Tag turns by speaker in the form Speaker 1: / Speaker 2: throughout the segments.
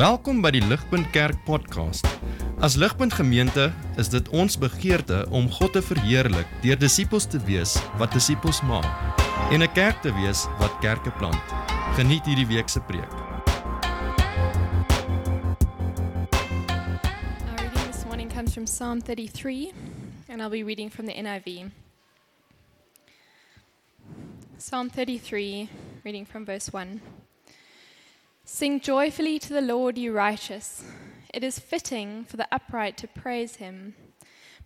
Speaker 1: Welkom by die Ligpunt Kerk podcast. As Ligpunt Gemeente is dit ons begeerte om God te verheerlik deur disippels te wees wat disippels maak en 'n kerk te wees wat kerke plant. Geniet hierdie week se preek.
Speaker 2: Our reading this morning comes from Psalm 33, and I'll be reading from the NIV. Psalm 33, reading from verse 1. Sing joyfully to the Lord, you righteous. It is fitting for the upright to praise him.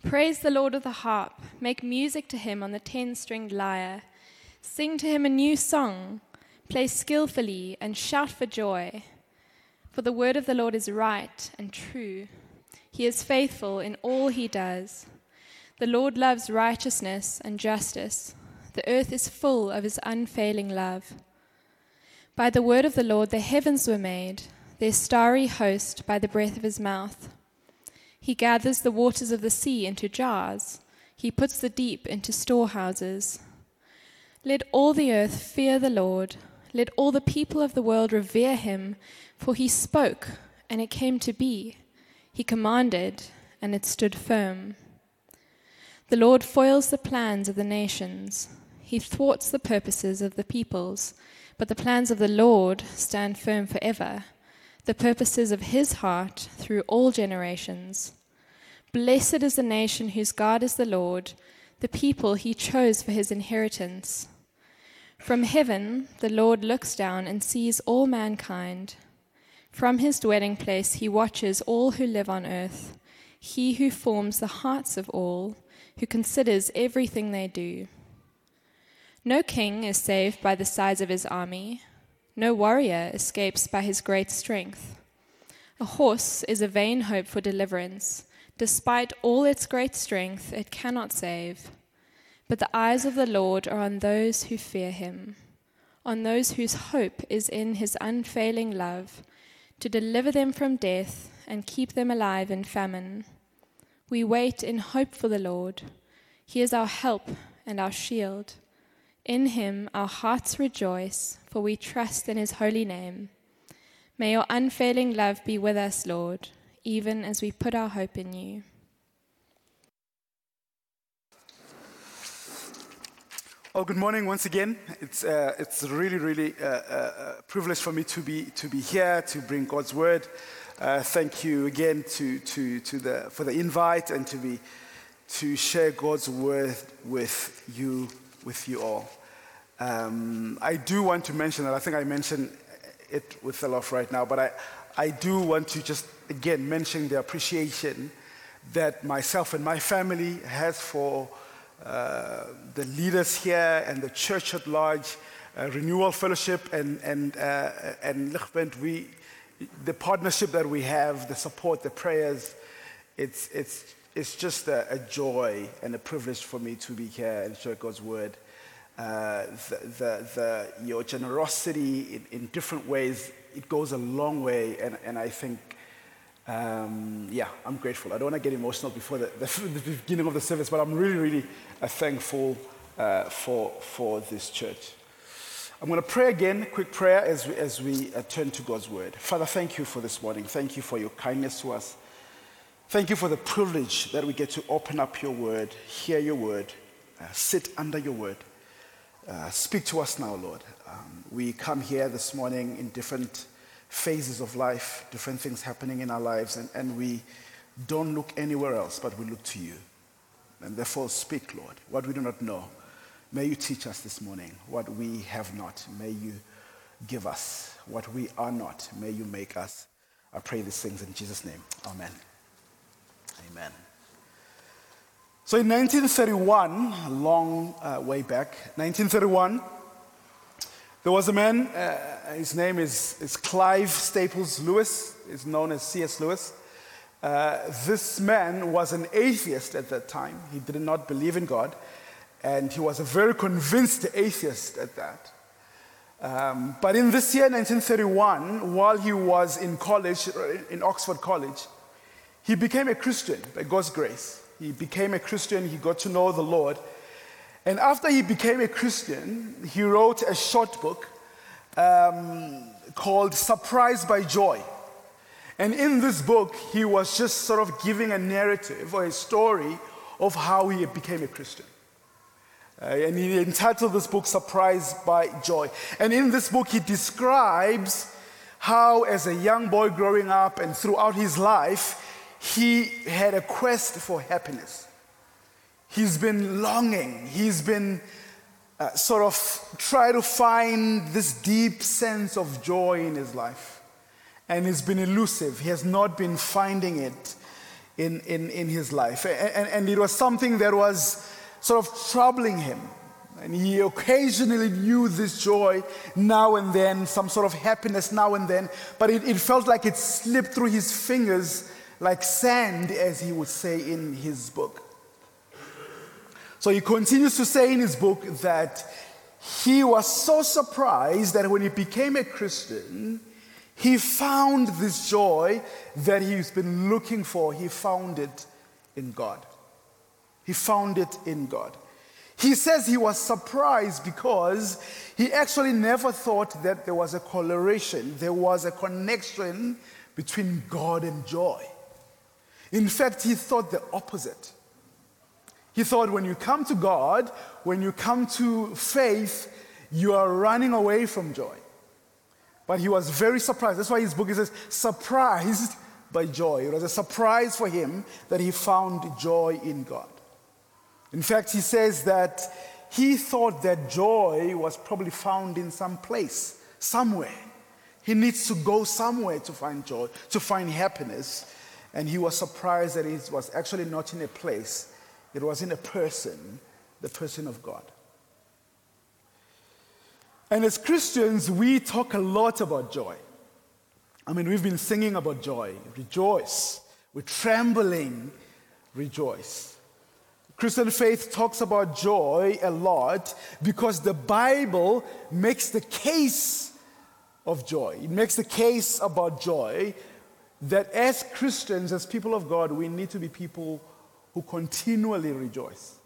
Speaker 2: Praise the Lord of the harp. Make music to him on the ten stringed lyre. Sing to him a new song. Play skillfully and shout for joy. For the word of the Lord is right and true. He is faithful in all he does. The Lord loves righteousness and justice. The earth is full of his unfailing love. By the word of the Lord the heavens were made, their starry host by the breath of his mouth. He gathers the waters of the sea into jars, he puts the deep into storehouses. Let all the earth fear the Lord, let all the people of the world revere him, for he spoke, and it came to be. He commanded, and it stood firm. The Lord foils the plans of the nations, he thwarts the purposes of the peoples. But the plans of the Lord stand firm forever, the purposes of his heart through all generations. Blessed is the nation whose God is the Lord, the people he chose for his inheritance. From heaven, the Lord looks down and sees all mankind. From his dwelling place, he watches all who live on earth, he who forms the hearts of all, who considers everything they do. No king is saved by the size of his army, no warrior escapes by his great strength. A horse is a vain hope for deliverance. Despite all its great strength, it cannot save. But the eyes of the Lord are on those who fear him, on those whose hope is in his unfailing love, to deliver them from death and keep them alive in famine. We wait in hope for the Lord. He is our help and our shield. In him our hearts rejoice, for we trust in his holy name. May your unfailing love be with us, Lord, even as we put our hope in you.
Speaker 3: Oh, good morning once again. It's, uh, it's really, really uh, uh, a privilege for me to be, to be here to bring God's word. Uh, thank you again to, to, to the, for the invite and to, be, to share God's word with you, with you all. Um, I do want to mention that I think I mentioned it with a lot right now, but I, I do want to just again mention the appreciation that myself and my family has for uh, the leaders here and the church at large, uh, Renewal Fellowship and, and, uh, and Lichtpunt, we, the partnership that we have, the support, the prayers, it's, it's, it's just a, a joy and a privilege for me to be here and share God's word. Uh, the, the, the, your generosity in, in, different ways, it goes a long way. And, and I think, um, yeah, I'm grateful. I don't want to get emotional before the, the, beginning of the service, but I'm really, really uh, thankful uh, for, for this church. I'm going to pray again, quick prayer as we, as we uh, turn to God's word. Father, thank you for this morning. Thank you for your kindness to us. Thank you for the privilege that we get to open up your word, hear your word, uh, sit under your word. Uh, speak to us now, Lord. Um, we come here this morning in different phases of life, different things happening in our lives, and, and we don't look anywhere else, but we look to you. And therefore, speak, Lord, what we do not know. May you teach us this morning what we have not. May you give us what we are not. May you make us. I pray these things in Jesus' name. Amen. Amen. So in 1931, a long uh, way back, 1931, there was a man, uh, his name is, is Clive Staples Lewis, is known as C.S. Lewis. Uh, this man was an atheist at that time. He did not believe in God, and he was a very convinced atheist at that. Um, but in this year, 1931, while he was in college, in Oxford College, he became a Christian by God's grace. He became a Christian, he got to know the Lord. And after he became a Christian, he wrote a short book um, called Surprised by Joy. And in this book, he was just sort of giving a narrative or a story of how he became a Christian. Uh, and he entitled this book Surprised by Joy. And in this book, he describes how, as a young boy growing up and throughout his life, he had a quest for happiness. He's been longing, he's been uh, sort of trying to find this deep sense of joy in his life. And it's been elusive. He has not been finding it in, in, in his life. And, and, and it was something that was sort of troubling him. And he occasionally knew this joy now and then, some sort of happiness now and then, but it, it, felt like it slipped through his fingers like sand, as he would say in his book. So he continues to say in his book that he was so surprised that when he became a Christian, he found this joy that he's been looking for. He found it in God. He found it in God. He says he was surprised because he actually never thought that there was a correlation, there was a connection between God and joy. In fact, he thought the opposite. He thought when you come to God, when you come to faith, you are running away from joy. But he was very surprised. That's why his book says, surprised by joy. It was a surprise for him that he found joy in God. In fact, he says that he thought that joy was probably found in some place, somewhere. He needs to go somewhere to find joy, to find happiness. And he was surprised that it was actually not in a place, it was in a person, the person of God. And as Christians, we talk a lot about joy. I mean, we've been singing about joy. Rejoice. We're trembling. Rejoice. Christian faith talks about joy a lot because the Bible makes the case of joy. It makes the case about joy that as Christians, as people of God, we need to be people who continually rejoice.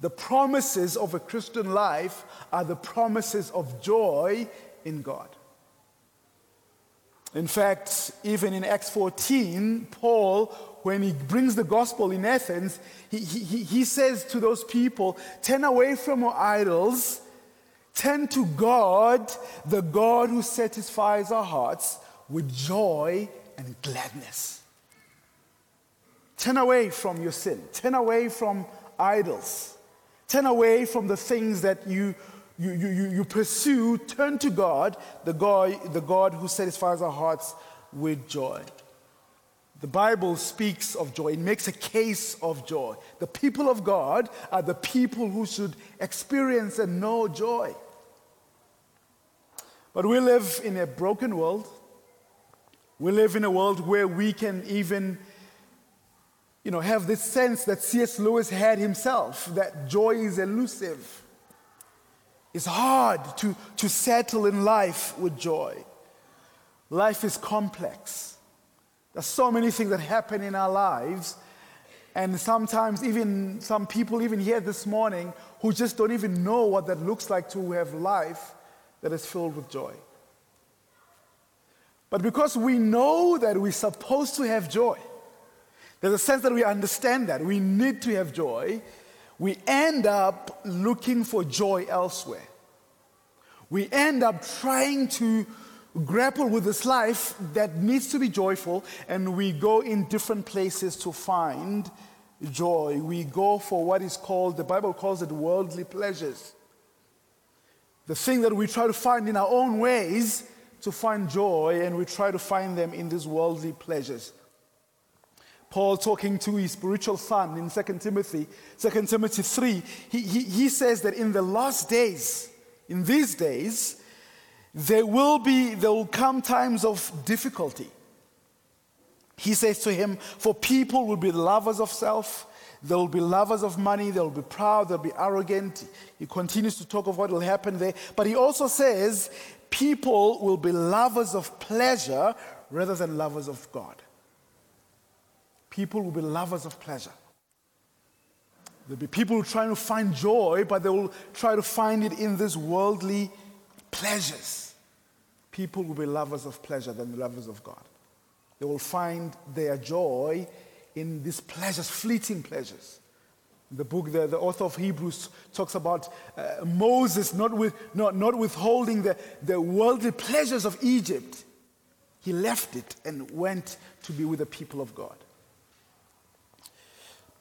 Speaker 3: The promises of a Christian life are the promises of joy in God. In fact, even in Acts 14, Paul when he brings the gospel in Athens, he, he, he says to those people, Turn away from your idols, turn to God, the God who satisfies our hearts with joy and gladness. Turn away from your sin, turn away from idols, turn away from the things that you. You, you, you pursue, turn to God, the God, the God who satisfies our hearts with joy. The Bible speaks of joy, it makes a case of joy. The people of God are the people who should experience and know joy. But we live in a broken world. We live in a world where we can even you know, have this sense that C.S. Lewis had himself that joy is elusive. It's hard to, to settle in life with joy. Life is complex. There's so many things that happen in our lives. And sometimes, even some people, even here this morning, who just don't even know what that looks like to have life that is filled with joy. But because we know that we're supposed to have joy, there's a sense that we understand that we need to have joy, we end up looking for joy elsewhere. We end up trying to grapple with this life that needs to be joyful, and we go in different places to find joy. We go for what is called, the Bible calls it worldly pleasures. The thing that we try to find in our own ways to find joy, and we try to find them in these worldly pleasures. Paul talking to his spiritual son in 2 Timothy, 2 Timothy 3, he, he, he says that in the last days, in these days, there will be, there will come times of difficulty. He says to him, For people will be lovers of self, they will be lovers of money, they'll be proud, they'll be arrogant. He continues to talk of what will happen there. But he also says, People will be lovers of pleasure rather than lovers of God. People will be lovers of pleasure. There'll be people trying to find joy, but they will try to find it in these worldly pleasures people will be lovers of pleasure than lovers of God. They will find their joy in these pleasures, fleeting pleasures. The book, the, the author of Hebrews talks about uh, Moses not, with, not, not withholding the, the worldly pleasures of Egypt. He left it and went to be with the people of God.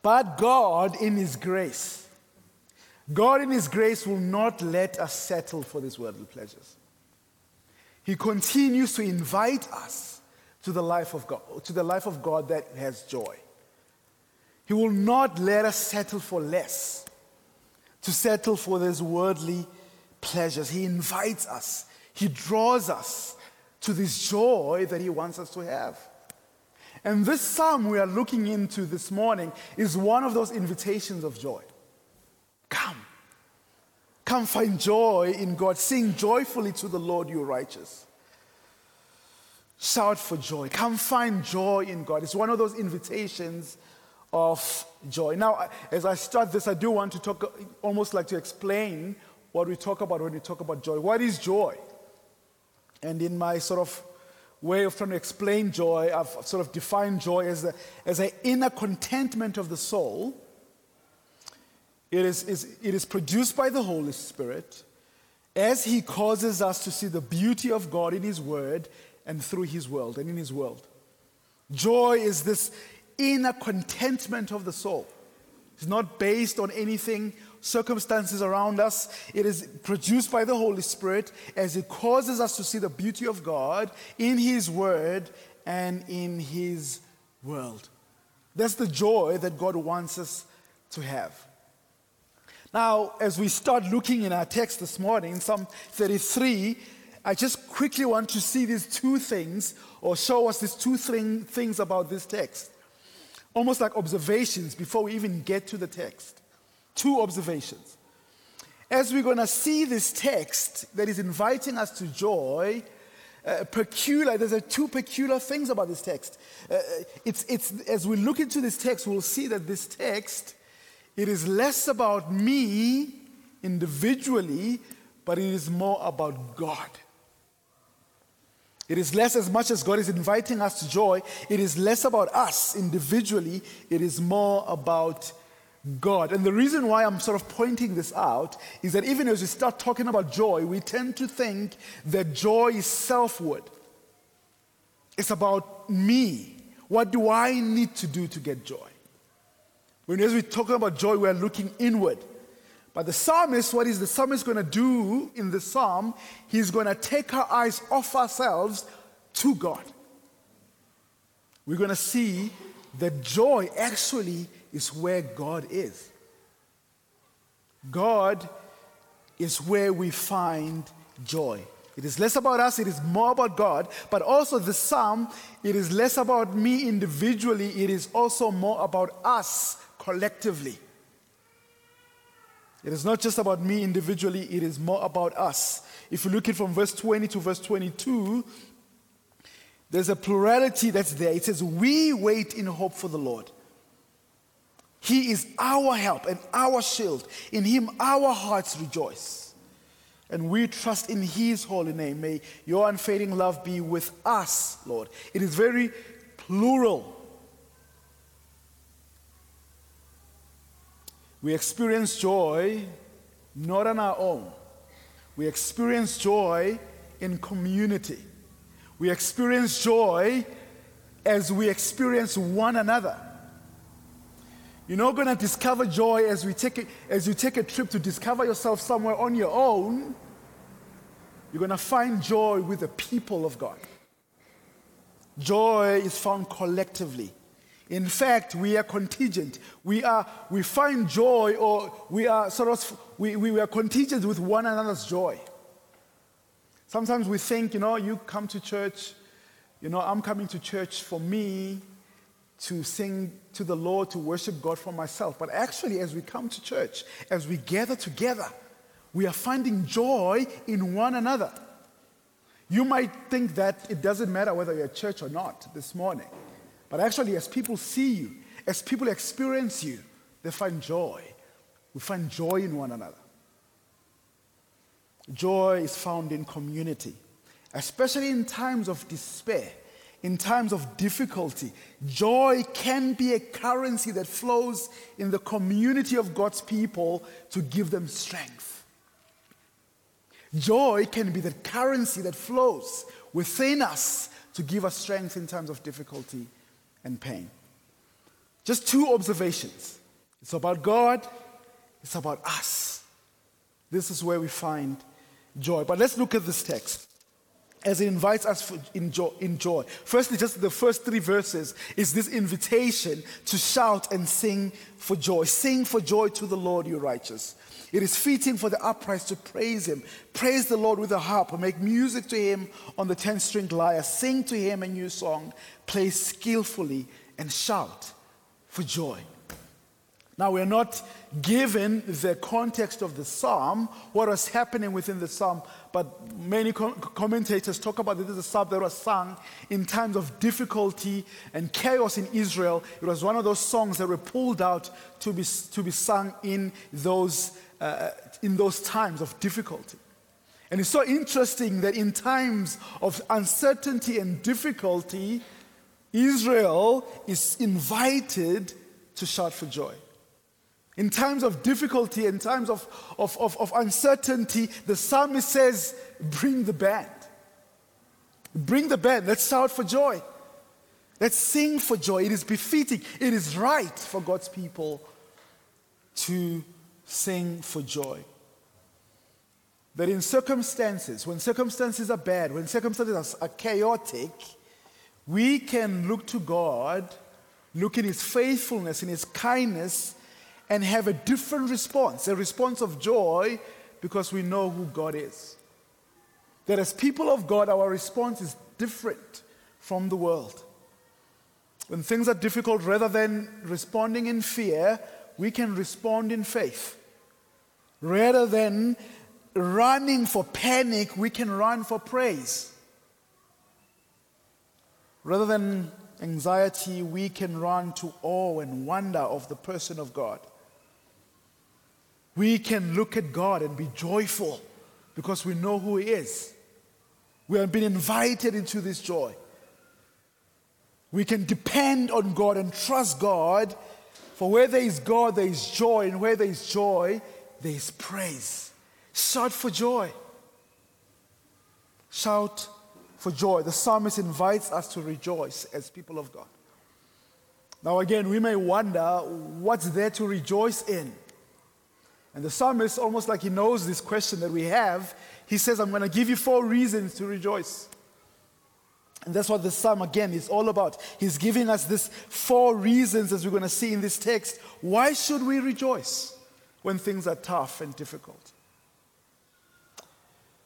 Speaker 3: But God, in His grace, God in His grace will not let us settle for these worldly pleasures. He continues to invite us to the life of God, to the life of God that has joy. He will not let us settle for less, to settle for these worldly pleasures. He invites us, He draws us to this joy that He wants us to have. And this psalm we are looking into this morning is one of those invitations of joy. Come. Come find joy in God. Sing joyfully to the Lord, you righteous. Shout for joy. Come find joy in God. It's one of those invitations of joy. Now, as I start this, I do want to talk, almost like to explain what we talk about when we talk about joy. What is joy? And in my sort of way of trying to explain joy, I've sort of defined joy as, as an inner contentment of the soul. It is, is, it is produced by the Holy Spirit as He causes us to see the beauty of God in His Word and through His world and in His world. Joy is this inner contentment of the soul. It's not based on anything, circumstances around us. It is produced by the Holy Spirit as it causes us to see the beauty of God in His Word and in His world. That's the joy that God wants us to have. Now, as we start looking in our text this morning, Psalm 33, I just quickly want to see these two things or show us these two thing, things about this text almost like observations before we even get to the text. Two observations. As we're going to see this text that is inviting us to joy, uh, peculiar, there's a two peculiar things about this text. Uh, it's, it's, as we look into this text, we'll see that this text, it is less about me individually, but it is more about God. It is less as much as God is inviting us to joy, it is less about us individually, it is more about God. And the reason why I'm sort of pointing this out is that even as we start talking about joy, we tend to think that joy is selfward. It's about me. What do I need to do to get joy? When as we're talking about joy, we're looking inward. But the psalmist, what is the psalmist going to do in the psalm? He's going to take our eyes off ourselves to God. We're going to see that joy actually is where God is. God is where we find joy. It is less about us, it is more about God. But also, the psalm, it is less about me individually, it is also more about us collectively. It is not just about me individually, it is more about us. If you look at from verse 20 to verse 22, there's a plurality that's there. It says, We wait in hope for the Lord. He is our help and our shield. In Him, our hearts rejoice. And we trust in His holy name. May your unfading love be with us, Lord. It is very plural. We experience joy not on our own. We experience joy in community. We experience joy as we experience one another. You're not going to discover joy as, we take a, as you take a trip to discover yourself somewhere on your own. You're going to find joy with the people of God. Joy is found collectively. In fact, we are contingent. We, are, we find joy or we are sort of, we, we are contingent with one another's joy. Sometimes we think, you know, you come to church, you know, I'm coming to church for me to sing to the Lord, to worship God for myself. But actually, as we come to church, as we gather together, we are finding joy in one another. You might think that it doesn't matter whether you're at church or not this morning. But actually, as people see you, as people experience you, they find joy. We find joy in one another. Joy is found in community, especially in times of despair, in times of difficulty. Joy can be a currency that flows in the community of God's people to give them strength. Joy can be the currency that flows within us to give us strength in times of difficulty and pain. Just two observations it's about God, it's about us. This is where we find joy. But let's look at this text as it invites us for, in, joy, in joy. Firstly, just the first three verses is this invitation to shout and sing for joy. Sing for joy to the Lord, you righteous. It is fitting for the upright to praise him. Praise the Lord with a harp make music to him on the 10 stringed lyre. Sing to him a new song. Play skillfully and shout for joy. Now, we're not given the context of the psalm, what was happening within the psalm, but many commentators talk about this as a psalm that was sung in times of difficulty and chaos in Israel. It was one of those songs that were pulled out to be, to be sung in those, uh, in those times of difficulty. And it's so interesting that in times of uncertainty and difficulty, Israel is invited to shout for joy. In times of difficulty, in times of, of, of, of, uncertainty, the psalmist says, Bring the band. Bring the band. Let's shout for joy. Let's sing for joy. It is befitting, it is right for God's people to sing for joy. That in circumstances, when circumstances are bad, when circumstances are chaotic, we can look to God, look in His faithfulness, in His kindness, and have a different response, a response of joy because we know who God is. That as people of God, our response is different from the world. When things are difficult, rather than responding in fear, we can respond in faith. Rather than running for panic, we can run for praise. Rather than anxiety, we can run to awe and wonder of the person of God we can look at God and be joyful because we know who He is. We have been invited into this joy. We can depend on God and trust God, for where there is God, there is joy, and where there is joy, there is praise. Shout for joy. Shout for joy. The psalmist invites us to rejoice as people of God. Now, again, we may wonder what's there to rejoice in. And the psalmist, almost like he knows this question that we have, he says, I'm going to give you four reasons to rejoice. And that's what the psalm again is all about. He's giving us this four reasons, as we're going to see in this text. Why should we rejoice when things are tough and difficult?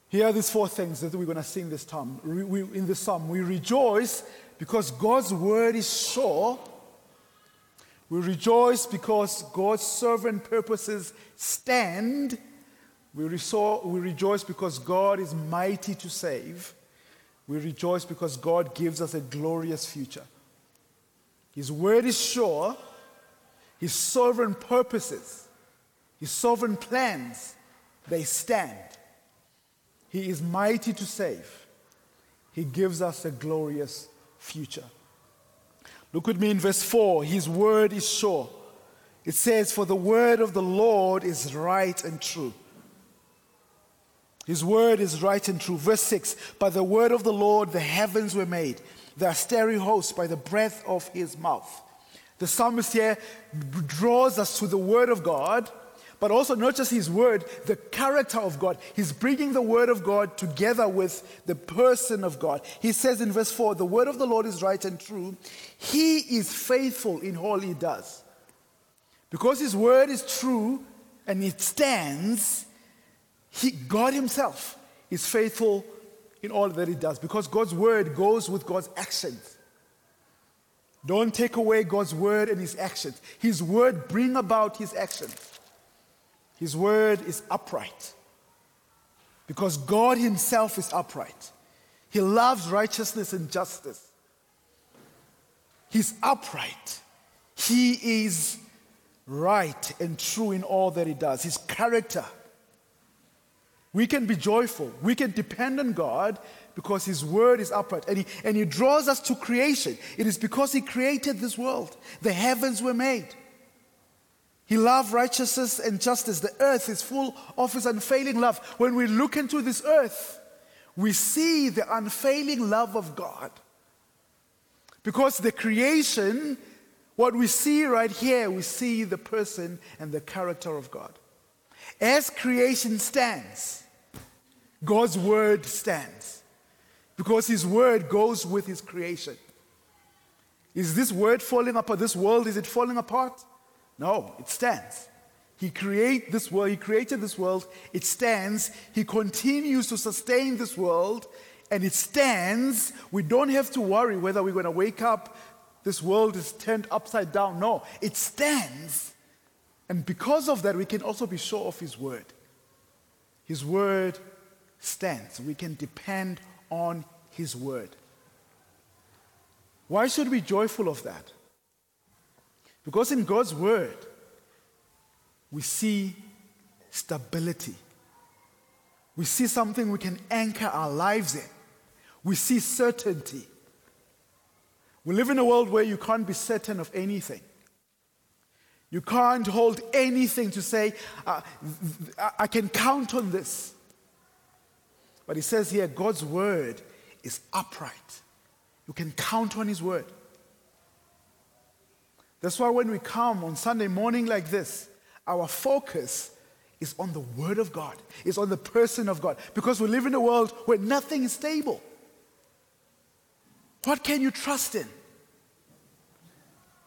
Speaker 3: Here are these four things that we're going to see in this psalm. in this psalm, we rejoice because God's word is sure we rejoice because God's sovereign purposes stand. We, we rejoice because God is mighty to save. We rejoice because God gives us a glorious future. His word is sure. His sovereign purposes, His sovereign plans, they stand. He is mighty to save. He gives us a glorious future. Look with me in verse 4. His word is sure. It says, For the word of the Lord is right and true. His word is right and true. Verse 6 By the word of the Lord the heavens were made, the starry host by the breath of his mouth. The psalmist here draws us to the word of God but also not just his word, the character of God. He's bringing the word of God together with the person of God. He says in verse 4 the word of the Lord is right and true. He is faithful in all he does. Because his word is true and it stands, he, God himself is faithful in all that he does. Because God's word goes with God's actions. Don't take away God's word and his actions. His word bring about his actions. His word is upright because God Himself is upright. He loves righteousness and justice. He's upright. He is right and true in all that He does. His character. We can be joyful. We can depend on God because his word is upright. And he, and he draws us to creation. It is because he created this world. The heavens were made. He loved righteousness and justice. The earth is full of his unfailing love. When we look into this earth, we see the unfailing love of God. Because the creation, what we see right here, we see the person and the character of God. As creation stands, God's word stands because his word goes with his creation. Is this word falling apart? This world, is it falling apart? No, it stands. He create this world, he created this world, it stands, he continues to sustain this world, and it stands. We don't have to worry whether we're going to wake up, this world is turned upside down. No, it stands. And because of that, we can also be sure of his word. His word stands. We can depend on His word. Why should we be joyful of that? Because in God's word, we see stability. We see something we can anchor our lives in. We see certainty. We live in a world where you can't be certain of anything. You can't hold anything to say, uh, I can count on this. But he says here, God's word is upright. You can count on his word. That's why when we come on Sunday morning like this, our focus is on the word of God, is on the person of God. Because we live in a world where nothing is stable. What can you trust in?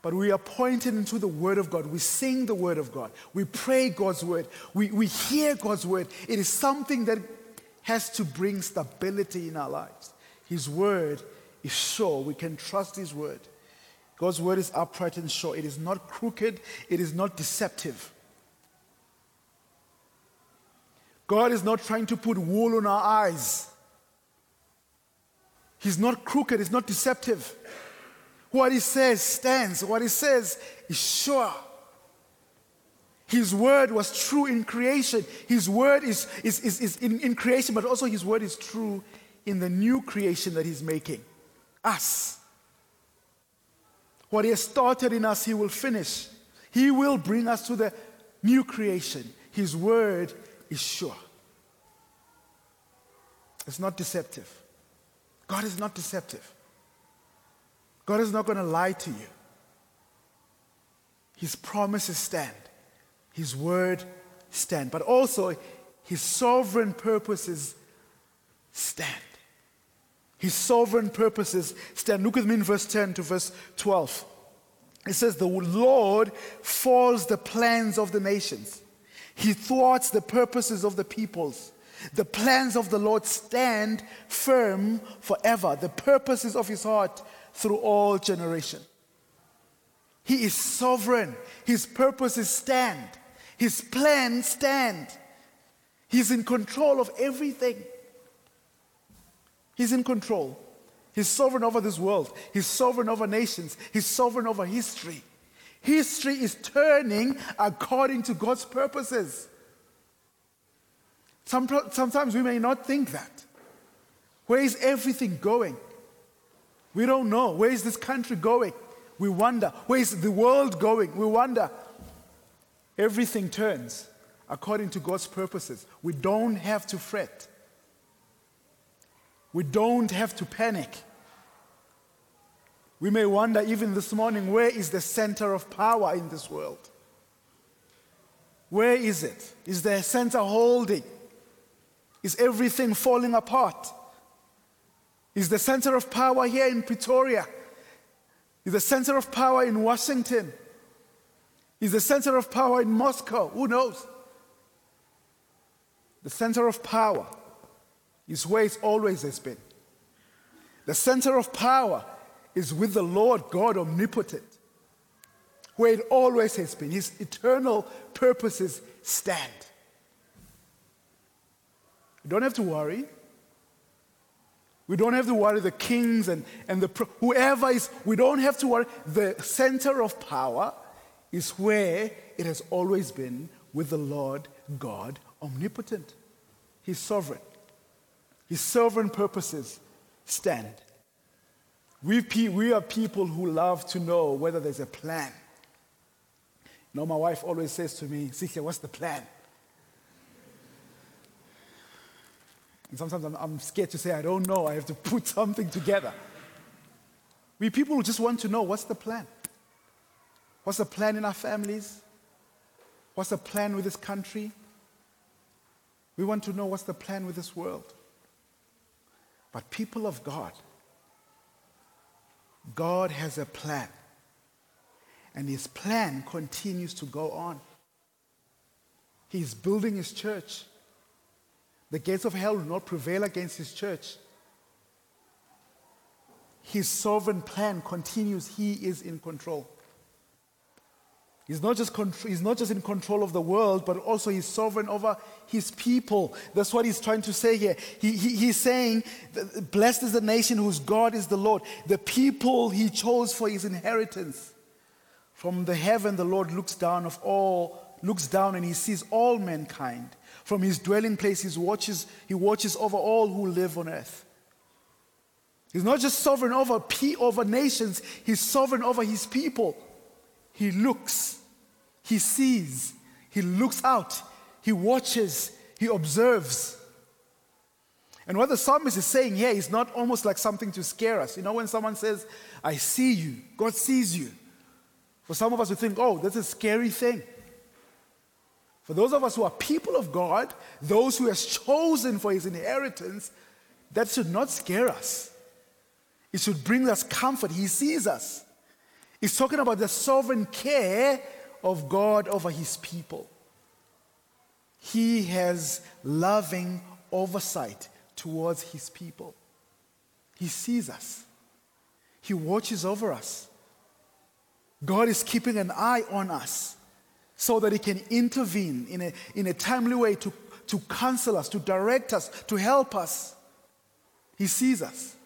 Speaker 3: But we are pointed into the Word of God. We sing the Word of God. We pray God's Word. We, we hear God's Word. It is something that has to bring stability in our lives. His word is sure. We can trust His word. God's word is upright and sure. It is not crooked, it is not deceptive. God is not trying to put wool on our eyes. He's not crooked, he's not deceptive. What he says stands, what he says is sure. His word was true in creation. His word is, is, is, is in, in creation, but also his word is true in the new creation that he's making us. What he has started in us, he will finish. He will bring us to the new creation. His word is sure. It's not deceptive. God is not deceptive. God is not going to lie to you. His promises stand. His word stand, but also his sovereign purposes stand. His sovereign purposes stand. Look with me in verse 10 to verse 12. It says, The Lord foils the plans of the nations, He thwarts the purposes of the peoples. The plans of the Lord stand firm forever, the purposes of His heart through all generation. He is sovereign, His purposes stand. His plans stand. He's in control of everything. He's in control. He's sovereign over this world. He's sovereign over nations. He's sovereign over history. History is turning according to God's purposes. Sometimes we may not think that. Where is everything going? We don't know. Where is this country going? We wonder. Where is the world going? We wonder. Everything turns according to God's purposes. We don't have to fret. We don't have to panic. We may wonder, even this morning, where is the center of power in this world? Where is it? Is the center holding? Is everything falling apart? Is the center of power here in Pretoria? Is the center of power in Washington? is the center of power in Moscow. Who knows? The center of power is where it always has been. The center of power is with the Lord God omnipotent, where it always has been. His eternal purposes stand. You don't have to worry. We don't have to worry the kings and, and the whoever is, we don't have to worry. The center of power is where it has always been with the Lord God omnipotent. He's sovereign. His sovereign purposes stand. We, pe- we are people who love to know whether there's a plan. You know, my wife always says to me, Sihle, what's the plan? And sometimes I'm, I'm scared to say, I don't know. I have to put something together. We people who just want to know what's the plan? What's the plan in our families? What's the plan with this country? We want to know what's the plan with this world. But people of God, God has a plan. And his plan continues to go on. He's building his church. The gates of hell will not prevail against his church. His sovereign plan continues. He is in control. He's not, just he's not just in control of the world, but also he's sovereign over his people. That's what he's trying to say here. He, he, he's saying, Blessed is the nation whose God is the Lord, the people he chose for his inheritance. From the heaven, the Lord looks down of all, looks down and he sees all mankind. From his dwelling place, he watches, he watches over all who live on earth. He's not just sovereign over, over nations, he's sovereign over his people. He looks he sees, he looks out, he watches, he observes. And what the psalmist is saying here is not almost like something to scare us. You know, when someone says, I see you, God sees you. For some of us, we think, oh, that's a scary thing. For those of us who are people of God, those who has chosen for his inheritance, that should not scare us. It should bring us comfort. He sees us. He's talking about the sovereign care of God over his people. He has loving oversight towards his people. He sees us, he watches over us. God is keeping an eye on us so that he can intervene in a, in a timely way to, to counsel us, to direct us, to help us. He sees us.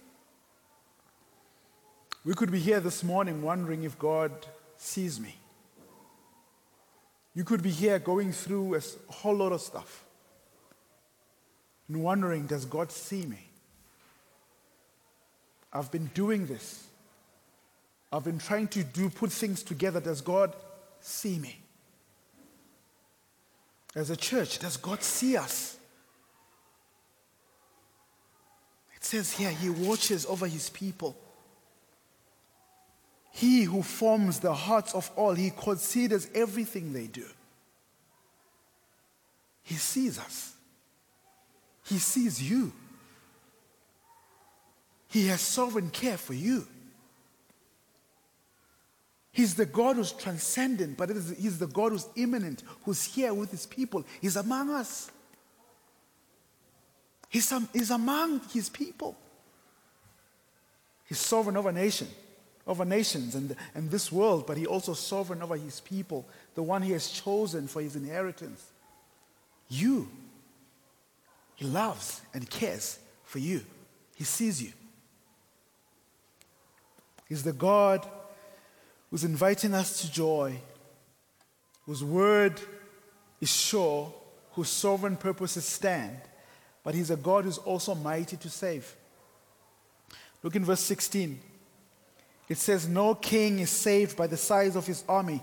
Speaker 3: We could be here this morning wondering if God sees me. You could be here going through a whole lot of stuff and wondering, does God see me? I've been doing this. I've been trying to do put things together. Does God see me? As a church, does God see us? It says here, He watches over His people. He who forms the hearts of all, he considers everything they do. He sees us. He sees you. He has sovereign care for you. He's the God who's transcendent, but He's the God who's immanent, who's here with His people. He's among us. He's, he's among His people. He's sovereign over nation over nations and, and this world, but he also sovereign over his people, the one he has chosen for his inheritance. You. He loves and cares for you. He sees you. He's the God who's inviting us to joy, whose word is sure, whose sovereign purposes stand, but he's a God who's also mighty to save. Look in verse 16. It says, No king is saved by the size of his army,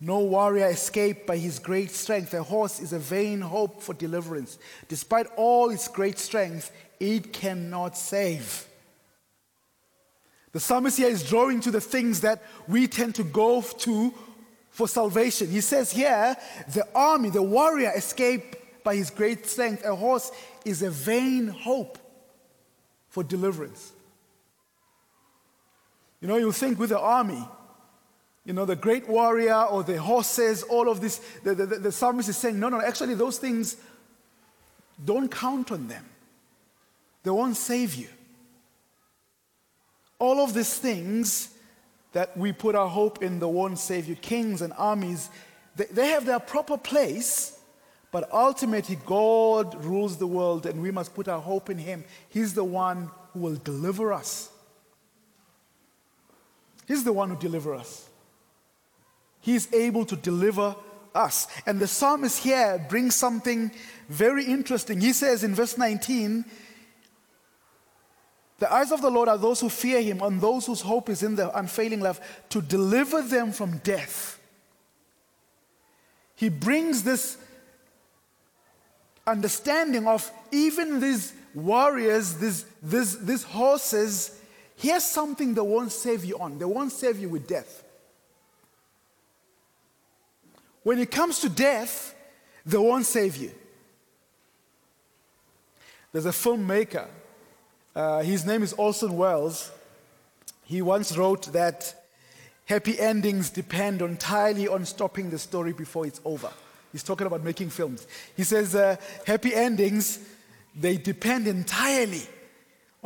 Speaker 3: no warrior escaped by his great strength. A horse is a vain hope for deliverance. Despite all its great strength, it cannot save. The psalmist here is drawing to the things that we tend to go to for salvation. He says here, the army, the warrior escaped by his great strength. A horse is a vain hope for deliverance. You know, you think with the army, you know, the great warrior or the horses, all of this, the, the, the, psalmist is saying, no, no, actually, those things, don't count on them. They won't save you. All of these things that we put our hope in, the won't save you. Kings and armies, they, they have their proper place, but ultimately, God rules the world and we must put our hope in Him. He's the one who will deliver us. He's the one who delivers us. He's able to deliver us. And the psalmist here brings something very interesting. He says in verse 19, The eyes of the Lord are those who fear him, on those whose hope is in the unfailing love, to deliver them from death. He brings this understanding of even these warriors, these, these, these horses, here's something they won't save you on. They won't save you with death. When it comes to death, they won't save you. There's a filmmaker, uh, his name is Orson Welles. He once wrote that happy endings depend entirely on stopping the story before it's over. He's talking about making films. He says uh, happy endings, they depend entirely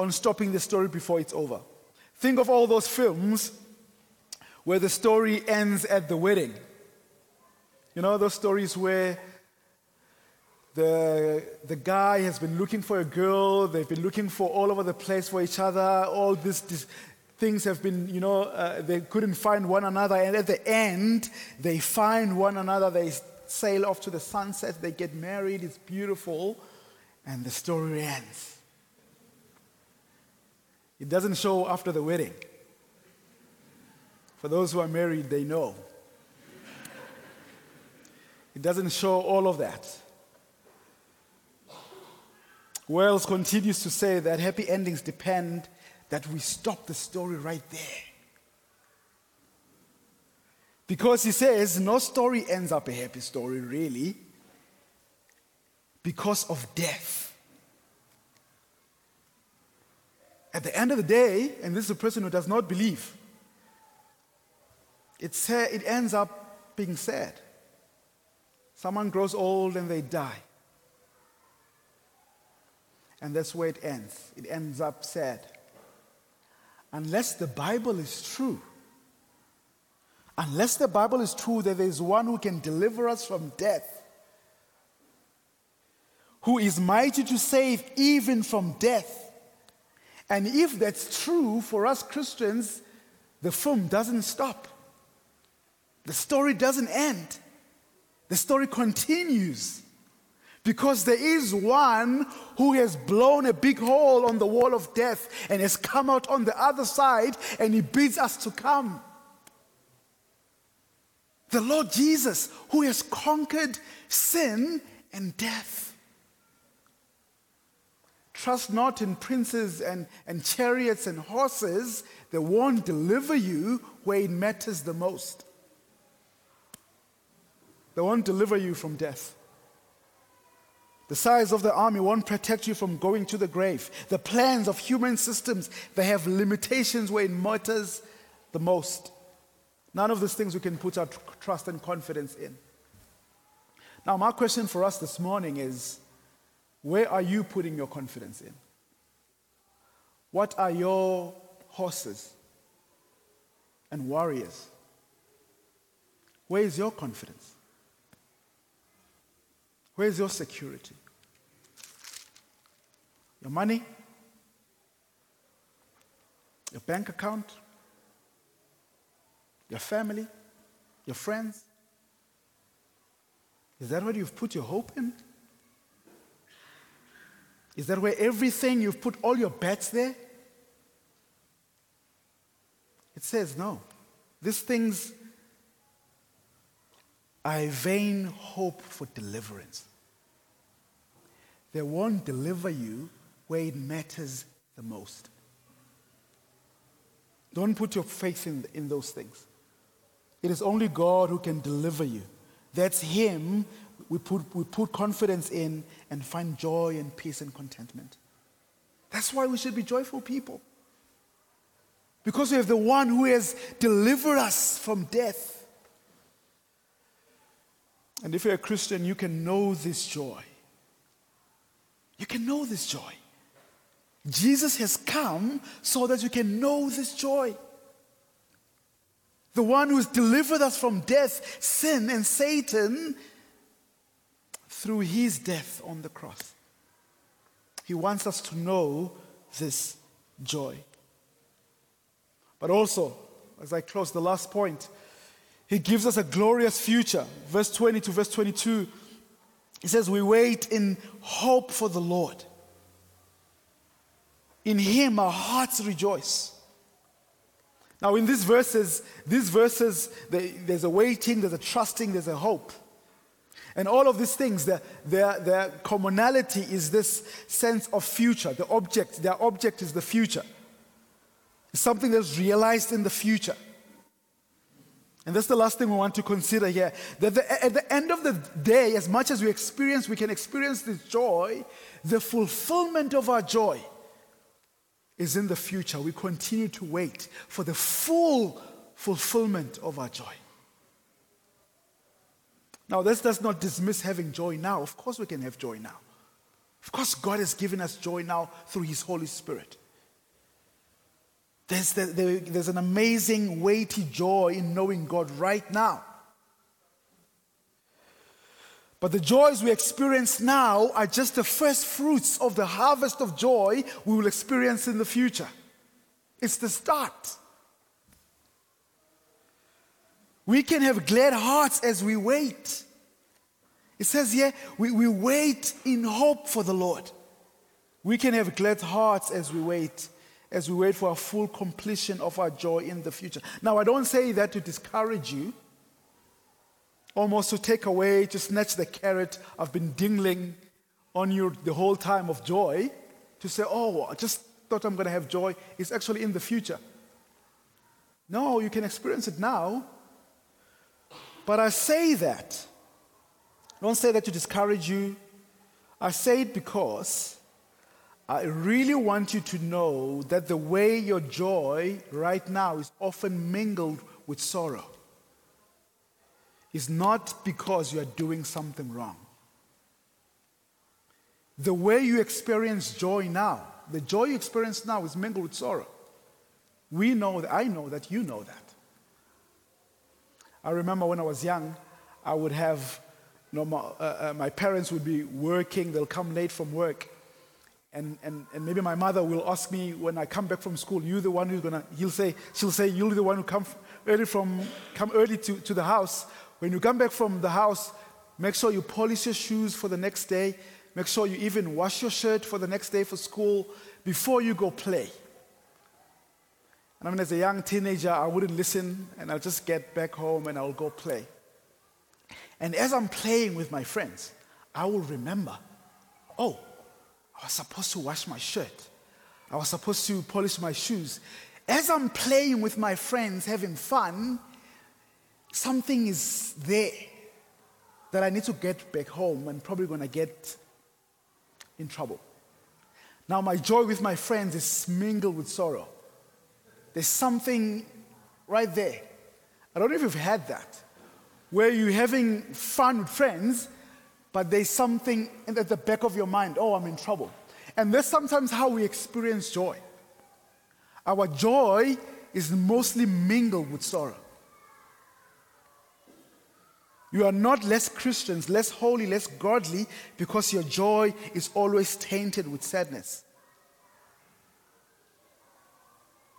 Speaker 3: on stopping the story before it's over. Think of all those films where the story ends at the wedding. You know, those stories where the, the guy has been looking for a girl, they've been looking for all over the place for each other, all these, things have been, you know, uh, they couldn't find one another, and at the end, they find one another, they sail off to the sunset, they get married, it's beautiful, and the story ends. It doesn't show after the wedding. For those who are married, they know. It doesn't show all of that. Welles continues to say that happy endings depend that we stop the story right there. Because he says no story ends up a happy story, really, because of death. At the end of the day, and this is a person who does not believe, it, it ends up being sad. Someone grows old and they die. And that's where it ends. It ends up sad. Unless the Bible is true, unless the Bible is true that there is one who can deliver us from death, who is mighty to save even from death. And if that's true for us Christians, the film doesn't stop. The story doesn't end. The story continues. Because there is one who has blown a big hole on the wall of death and has come out on the other side and he bids us to come. The Lord Jesus, who has conquered sin and death. Trust not in princes and, and chariots and horses They won't deliver you where it matters the most. They won't deliver you from death. The size of the army won't protect you from going to the grave. The plans of human systems, they have limitations where it matters the most. None of these things we can put our tr- trust and confidence in. Now, my question for us this morning is where are you putting your confidence in? What are your horses and warriors? Where is your confidence? Where is your security? Your money? Your bank account? Your family? Your friends? Is that where you've put your hope in? Is that where everything you've put all your bets there? It says no. These things are a vain hope for deliverance. They won't deliver you where it matters the most. Don't put your faith in, in those things. It is only God who can deliver you. That's Him we put, we put confidence in and find joy and peace and contentment. That's why we should be joyful people. Because we have the one who has delivered us from death. And if you're a Christian, you can know this joy. You can know this joy. Jesus has come so that you can know this joy. The one who's delivered us from death, sin, and Satan through his death on the cross. He wants us to know this joy. But also, as I close the last point, he gives us a glorious future. Verse 20 to verse 22, he says, We wait in hope for the Lord. In him our hearts rejoice. Now, in these verses, these verses, there's a waiting, there's a trusting, there's a hope. And all of these things, their, their, their commonality is this sense of future. The object, their object is the future. It's something that's realized in the future. And that's the last thing we want to consider here. That the, at the end of the day, as much as we experience, we can experience this joy, the fulfillment of our joy is in the future. We continue to wait for the full fulfillment of our joy. Now, this does not dismiss having joy now. Of course, we can have joy now. Of course, God has given us joy now through His Holy Spirit. There's, the, the, there's an amazing, weighty joy in knowing God right now. But the joys we experience now are just the first fruits of the harvest of joy we will experience in the future. It's the start. We can have glad hearts as we wait. It says here, we, we wait in hope for the Lord. We can have glad hearts as we wait as we wait for a full completion of our joy in the future. Now, I don't say that to discourage you, almost to take away, to snatch the carrot I've been dingling on you the whole time of joy, to say, oh, I just thought I'm going to have joy. It's actually in the future. No, you can experience it now. But I say that. I don't say that to discourage you. I say it because I really want you to know that the way your joy right now is often mingled with sorrow is not because you are doing something wrong. The way you experience joy now, the joy you experience now is mingled with sorrow. We know that, I know that, you know that. I remember when I was young, I would have, you know, my, uh, uh, my parents would be working, they'll come late from work, and, and, and maybe my mother will ask me when I come back from school, you the one who's gonna, he'll say, she'll say, you're the one who come early from, come early to, to the house. When you come back from the house, make sure you polish your shoes for the next day. Make sure you even wash your shirt for the next day for school before you go play. And I mean, as a young teenager, I wouldn't listen and I'll just get back home and I'll go play. And as I'm playing with my friends, I will remember, oh, I was supposed to wash my shirt. I was supposed to polish my shoes. As I'm playing with my friends, having fun, something is there that I need to get back home and probably to get in trouble. Now, my joy with my friends is mingled with sorrow. There's something right there. I don't know if you've had that, where you're having fun with friends, but there's something at the back of your mind oh, I'm in trouble. And that's sometimes how we experience joy. Our joy is mostly mingled with sorrow. You are not less Christians, less holy, less godly because your joy is always tainted with sadness.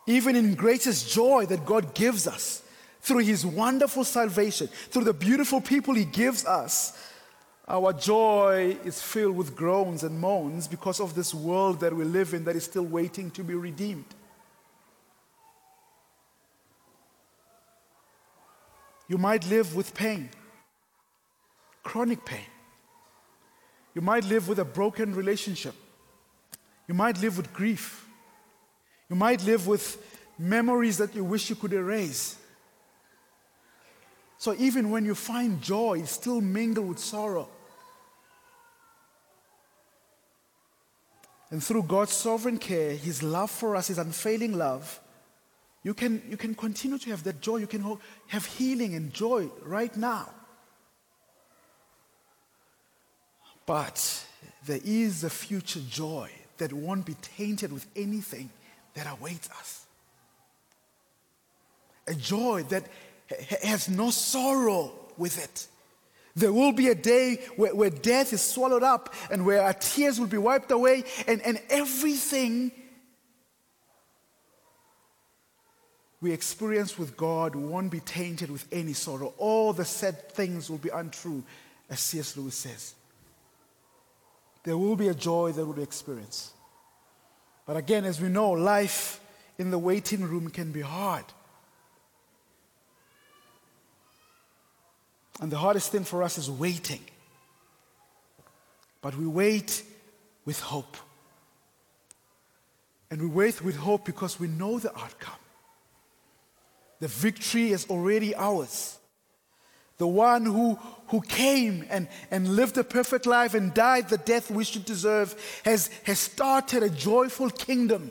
Speaker 3: Even in greatest joy that God gives us through His wonderful salvation, through the beautiful people He gives us, our joy is filled with groans and moans because of this world that we live in that is still waiting to be redeemed. You might live with pain, chronic pain. You might live with a broken relationship. You might live with grief. You might live with memories that you wish you could erase. So even when you find joy, it's still mingled with sorrow. And through God's sovereign care, His love for us, His unfailing love, you can, you can continue to have that joy. You can have healing and joy right now. But there is a future joy that won't be tainted with anything that awaits us. A joy that has no sorrow with it. There will be a day where, where death is swallowed up and where our tears will be wiped away and, and everything we experience with God won't be tainted with any sorrow. All the sad things will be untrue, as C.S. Lewis says. There will be a joy that we'll experience. But again, as we know, life in the waiting room can be hard. And the hardest thing for us is waiting. But we wait with hope. And we wait with hope because we know the outcome. The victory is already ours. The one who, who came and, and lived a perfect life and died the death we should deserve has, has started a joyful kingdom.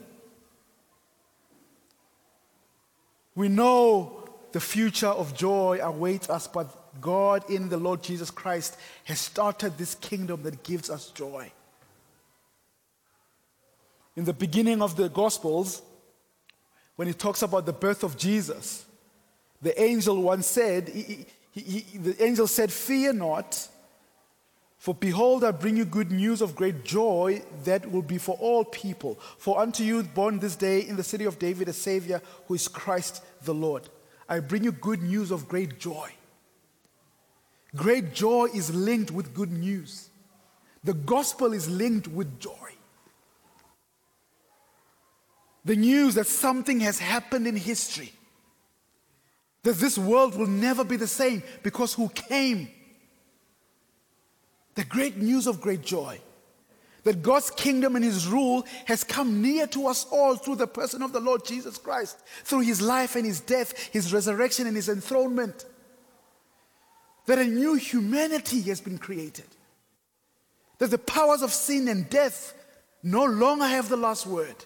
Speaker 3: We know the future of joy awaits us, but God in the Lord Jesus Christ has started this kingdom that gives us joy. In the beginning of the Gospels, when he talks about the birth of Jesus, the angel once said, he, he, he, the angel said, Fear not, for behold, I bring you good news of great joy that will be for all people. For unto you born this day in the city of David a Savior who is Christ the Lord. I bring you good news of great joy. Great joy is linked with good news. The gospel is linked with joy. The news that something has happened in history, that this world will never be the same because who came? The great news of great joy. That God's kingdom and his rule has come near to us all through the person of the Lord Jesus Christ, through his life and his death, his resurrection and his enthronement. That a new humanity has been created. That the powers of sin and death no longer have the last word.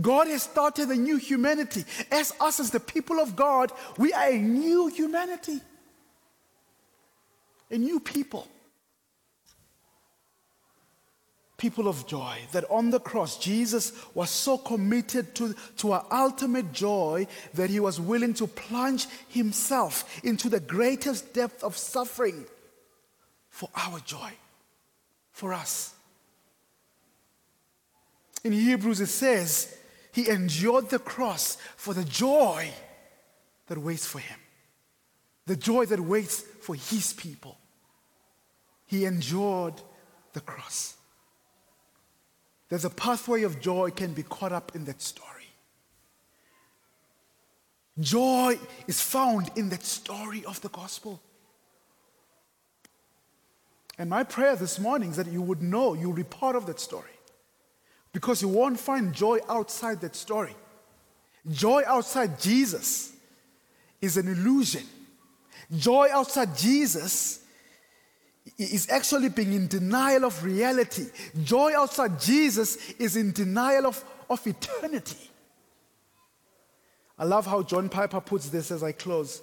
Speaker 3: God has started a new humanity. As us, as the people of God, we are a new humanity, a new people. People of joy, that on the cross, Jesus was so committed to, to our ultimate joy that he was willing to plunge himself into the greatest depth of suffering for our joy, for us. In Hebrews, it says, he endured the cross for the joy that waits for him, the joy that waits for his people. He endured the cross. There's a pathway of joy can be caught up in that story. Joy is found in that story of the gospel. And my prayer this morning is that you would know you'll be part of that story. Because you won't find joy outside that story. Joy outside Jesus is an illusion. Joy outside Jesus is actually being in denial of reality. Joy outside Jesus is in denial of, of eternity. I love how John Piper puts this as I close.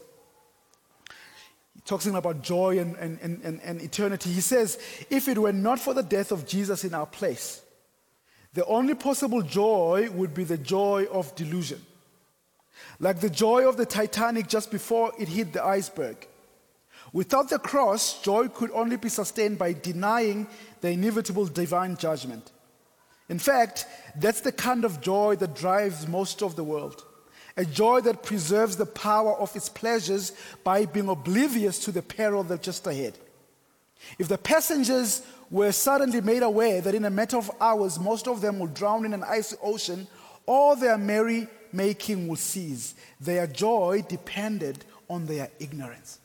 Speaker 3: He talks about joy and, and, and, and eternity. He says, If it were not for the death of Jesus in our place, the only possible joy would be the joy of delusion. Like the joy of the Titanic just before it hit the iceberg. Without the cross, joy could only be sustained by denying the inevitable divine judgment. In fact, that's the kind of joy that drives most of the world. A joy that preserves the power of its pleasures by being oblivious to the peril that's just ahead. If the passengers were suddenly made aware that in a matter of hours, most of them will drown in an icy ocean, all their merry making will cease. Their joy depended on their ignorance.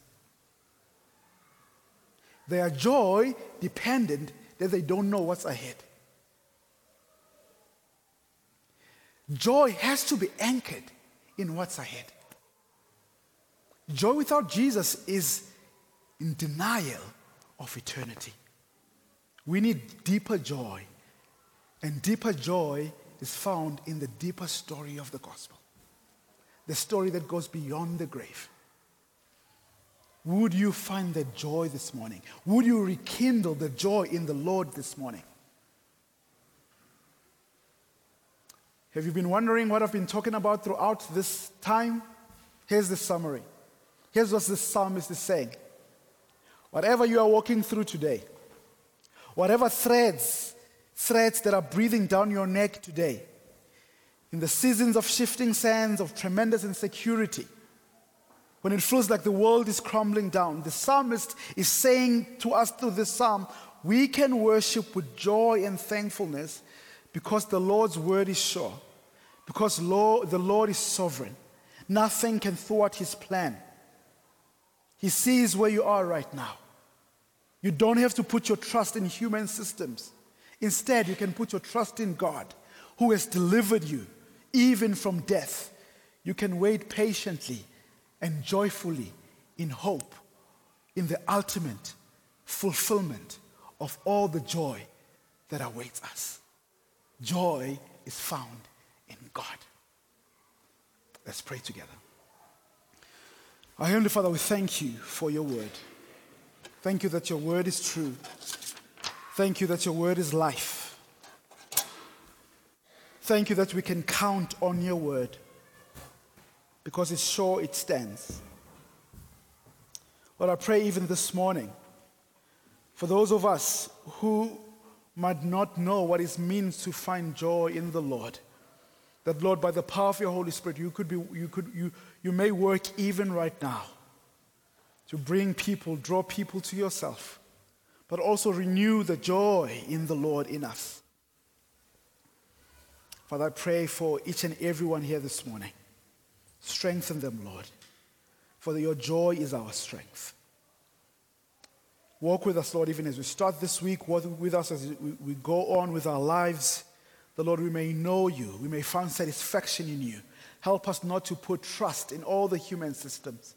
Speaker 3: Their joy depended that they don't know what's ahead. Joy has to be anchored in what's ahead. Joy without Jesus is in denial of eternity. We need deeper joy. And deeper joy is found in the deeper story of the gospel, the story that goes beyond the grave. Would you find that joy this morning? Would you rekindle the joy in the Lord this morning? Have you been wondering what I've been talking about throughout this time? Here's the summary. Here's what the psalmist is saying. Whatever you are walking through today, Whatever threads, threads that are breathing down your neck today, in the seasons of shifting sands, of tremendous insecurity, when it feels like the world is crumbling down, the psalmist is saying to us through this psalm, we can worship with joy and thankfulness because the Lord's word is sure, because Lord, the Lord is sovereign. Nothing can thwart his plan. He sees where you are right now. You don't have to put your trust in human systems. Instead, you can put your trust in God, who has delivered you even from death. You can wait patiently and joyfully in hope in the ultimate fulfillment of all the joy that awaits us. Joy is found in God. Let's pray together. Our Heavenly Father, we thank you for your word. Thank you that your word is true. Thank you that your word is life. Thank you that we can count on your word because it's sure it stands. Lord, I pray even this morning for those of us who might not know what it means to find joy in the Lord. That, Lord, by the power of your Holy Spirit, you, could be, you, could, you, you may work even right now to bring people, draw people to yourself, but also renew the joy in the Lord in us. Father, I pray for each and everyone here this morning. Strengthen them, Lord, for your joy is our strength. Walk with us, Lord, even as we start this week. Walk with us as we, we go on with our lives. The Lord, we may know you. We may find satisfaction in you. Help us not to put trust in all the human systems,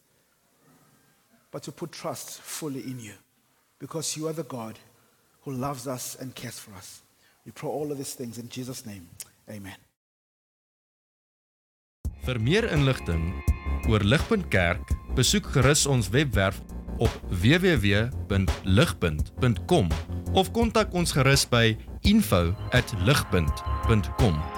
Speaker 3: but to put trust fully in you because you are the God who loves us and cares for us. We pray all of these things in Jesus' name. Amen.
Speaker 1: Vir meer inligting oor Ligpunt Kerk, besoek gerus ons webwerf op www.ligpunt.com of kontak ons gerus by info@ligpunt.com